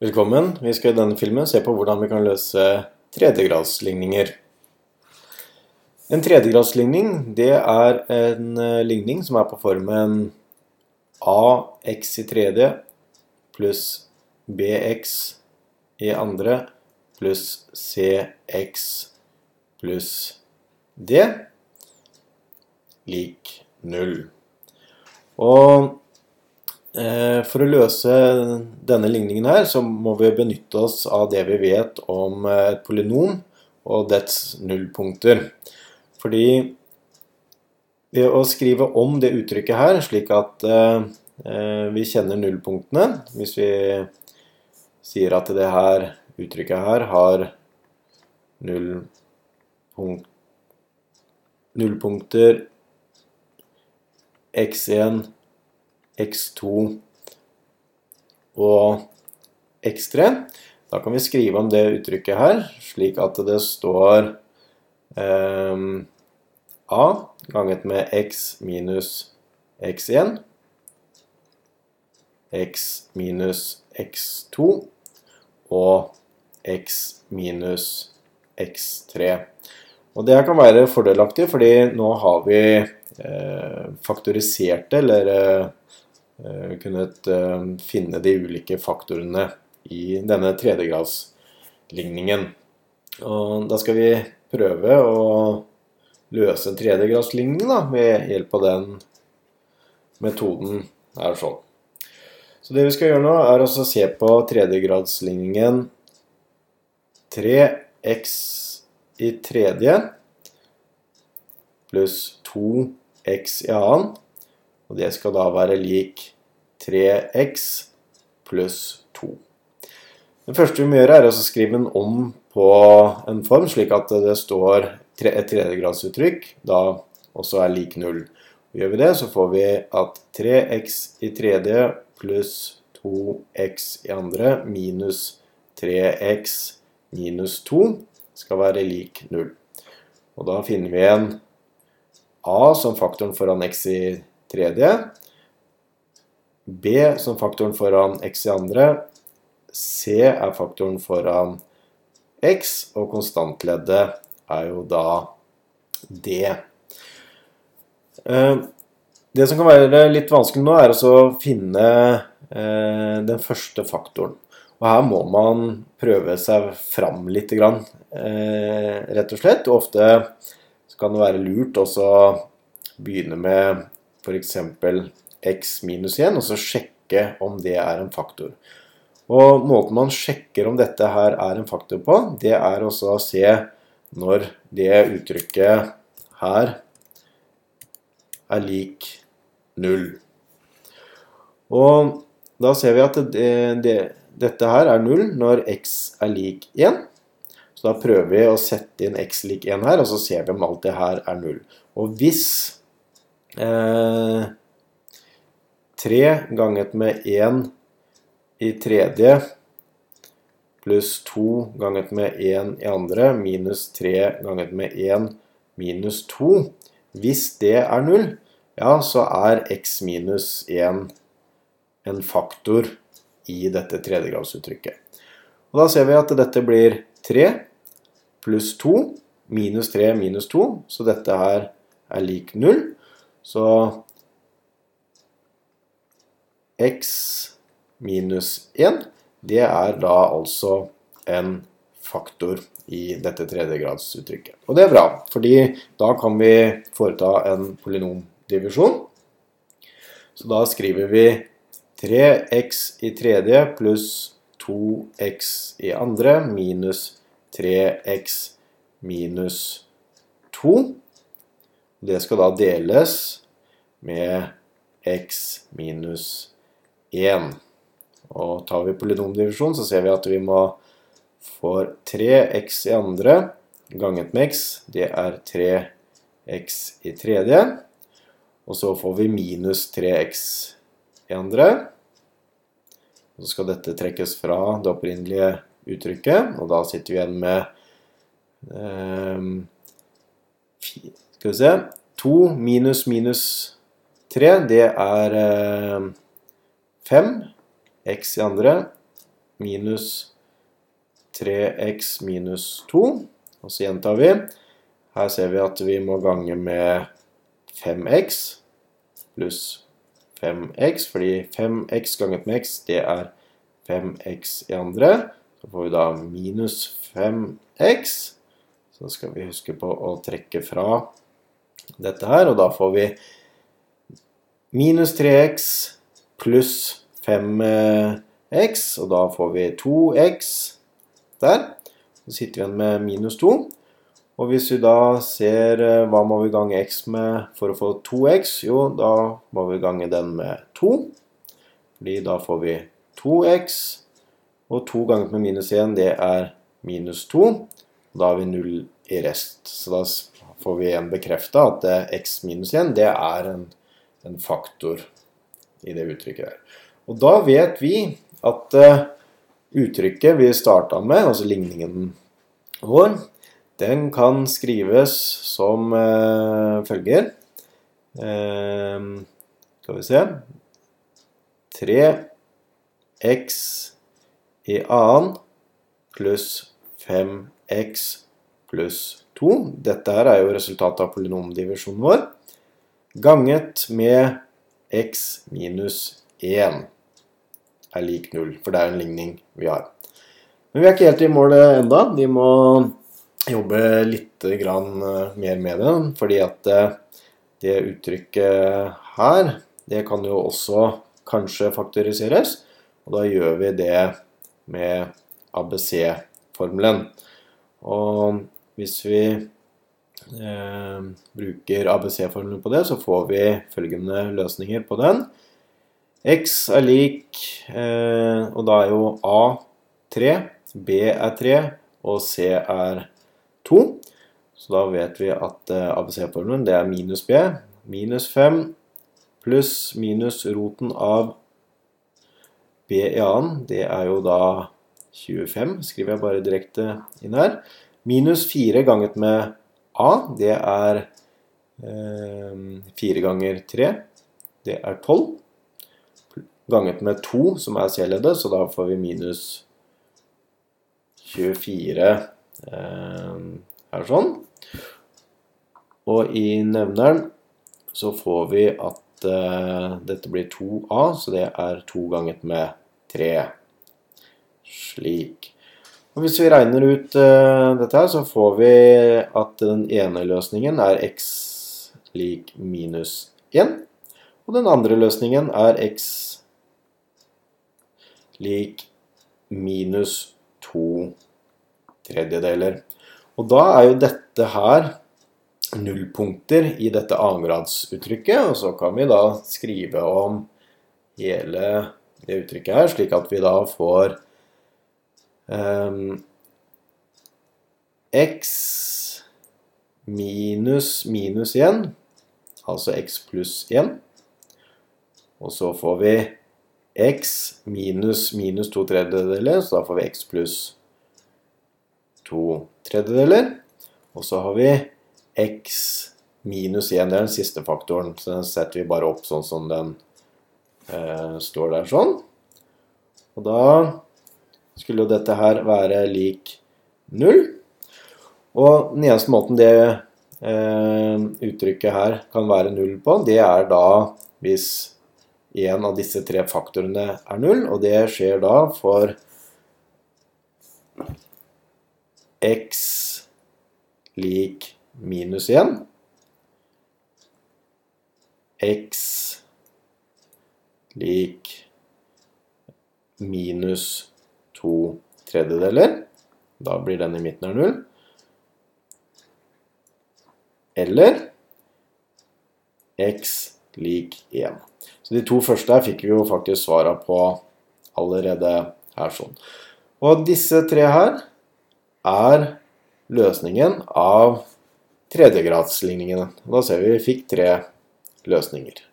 Velkommen. Vi skal i denne filmen se på hvordan vi kan løse tredjegradsligninger. En tredjegradsligning det er en eh, ligning som er på formen ax i tredje pluss bx i andre pluss cx pluss d lik null. Og for å løse denne ligningen her, så må vi benytte oss av det vi vet om eh, et polynom og dets nullpunkter. Fordi ved å skrive om det uttrykket her, slik at eh, vi kjenner nullpunktene Hvis vi sier at det her uttrykket her har nullpunkt, nullpunkter x1 x2 og x3. Da kan vi skrive om det uttrykket her, slik at det står eh, a ganget med x minus x1, x minus x2 og x minus x3. Og det kan være fordelaktig, fordi nå har vi eh, faktoriserte, eller eh, kunnet eh, finne de ulike faktorene i denne tredjegradsligningen. Og da skal vi prøve å løse en tredjegradsligning ved hjelp av den metoden her sånn. Så det vi skal gjøre nå, er å se på tredjegradsligningen 3x i tredje pluss 2x i annen og det skal da være lik 3x pluss 2. Det første vi må gjøre, er å skrive den om på en form, slik at det står et tredjegradsuttrykk, da også er lik 0. Gjør vi det, så får vi at 3x i tredje pluss 2x i andre minus 3x minus 2 skal være lik 0. Og da finner vi igjen a som faktoren foran x i tredje. B som faktoren foran x i andre. C er faktoren foran x, og konstantleddet er jo da D. Eh, det som kan være litt vanskelig nå, er å finne eh, den første faktoren. Og her må man prøve seg fram litt, eh, rett og slett. Og ofte kan det være lurt å begynne med f.eks. x minus 1, og så sjekke om det er en faktor. Og Måten man sjekker om dette her er en faktor på, det er også å se når det uttrykket her er lik 0. Og da ser vi at det, det, dette her er 0 når x er lik 1. Så da prøver vi å sette inn x lik 1 her, og så ser vi om alt det her er 0. Og hvis eh, 3 ganget med 1 i tredje pluss 2 ganget med 1 i andre minus 3 ganget med 1 minus 2. Hvis det er 0, ja, så er x minus 1 en faktor i dette tredjegradsuttrykket. Og da ser vi at dette blir 3 pluss 2 minus 3 minus 2, så dette her er lik 0. Så x minus 1, det er da altså en faktor i dette tredjegradsuttrykket. Og det er bra, fordi da kan vi foreta en polynomdivisjon. Så da skriver vi 3x i tredje pluss 2x i andre minus 3x minus 2. Det skal da deles med x minus 1. Og tar vi polynomdivisjon, så ser vi at vi må få 3x i andre ganget med x. Det er 3x i tredje. Og så får vi minus 3x i andre. Så skal dette trekkes fra det opprinnelige uttrykket, og da sitter vi igjen med um, skal vi se 2 minus minus 3, det er 5. Eh, x i andre minus 3x minus 2. Og så gjentar vi. Her ser vi at vi må gange med 5x pluss 5x, fordi 5x ganget med x, det er 5x i andre. Så får vi da minus 5x. Så skal vi huske på å trekke fra dette her, og da får vi minus 3x pluss 5x, og da får vi 2x der. Så sitter vi igjen med minus 2. Og hvis vi da ser eh, hva må vi gange x med for å få 2x, jo, da må vi gange den med 2. Fordi da får vi 2x, og 2 ganger med minus 1, det er minus 2. Og da har vi 0 i rest. Så da får vi igjen bekrefta at x minus 1, det er en, en, faktor i det uttrykket der. Og da vet vi at uh, uttrykket vi starta med, altså ligningen vår, den kan skrives som uh, følger. Uh, skal vi se 3x i annen pluss 5x pluss 2. Dette her er jo resultatet av polynomdivisjonen vår. Ganget med x minus 1 er lik 0, for det er en ligning vi har. Men vi er ikke helt i mål enda. Vi må jobbe litt eh, mer med det, fordi at eh, det uttrykket her, det kan jo også kanskje faktoriseres. Og da gjør vi det med ABC-formelen. Og hvis vi eh, bruker ABC-formelen på det, så får vi følgende løsninger på den. X er lik, eh, og da er jo A 3, B er 3, og C er 2. Så da vet vi at eh, ABC-formelen det er minus B. Minus 5 pluss minus roten av B i annen, det er jo da 25, skriver jeg bare direkte inn her. Minus 4 ganget med A, det er eh, 4 ganger 3, det er 12. Ganget med 2, som er C-leddet, så da får vi minus 24 eh, her sånn. Og i nevneren så får vi at uh, dette blir 2a, så det er 2 ganget med 3. Slik. Og hvis vi regner ut uh, dette her, så får vi at den ene løsningen er x lik minus 1. Og den andre løsningen er x lik minus 2 tredjedeler. Og da er jo dette her nullpunkter i dette annengradsuttrykket, og så kan vi da skrive om hele det uttrykket her, slik at vi da får um, x minus minus 1, altså x pluss 1. Og så får vi x minus minus to tredjedeler, så da får vi x pluss 2 tredjedeler. Og så har vi x minus 1. Det er den siste faktoren. Så den setter vi bare opp sånn som den eh, står der sånn. Og da skulle jo dette her være lik 0. Og den eneste måten det eh, uttrykket her kan være 0 på, det er da hvis en av disse tre faktorene er 0. Og det skjer da for x lik minus 1. x lik minus to tredjedeler. Da blir den i midten av null. Eller x lik 1. Så de to første her fikk vi jo faktisk svara på allerede her sånn. Og disse tre her er løsningen av tredjegradsligningene. Da ser vi vi fikk tre løsninger.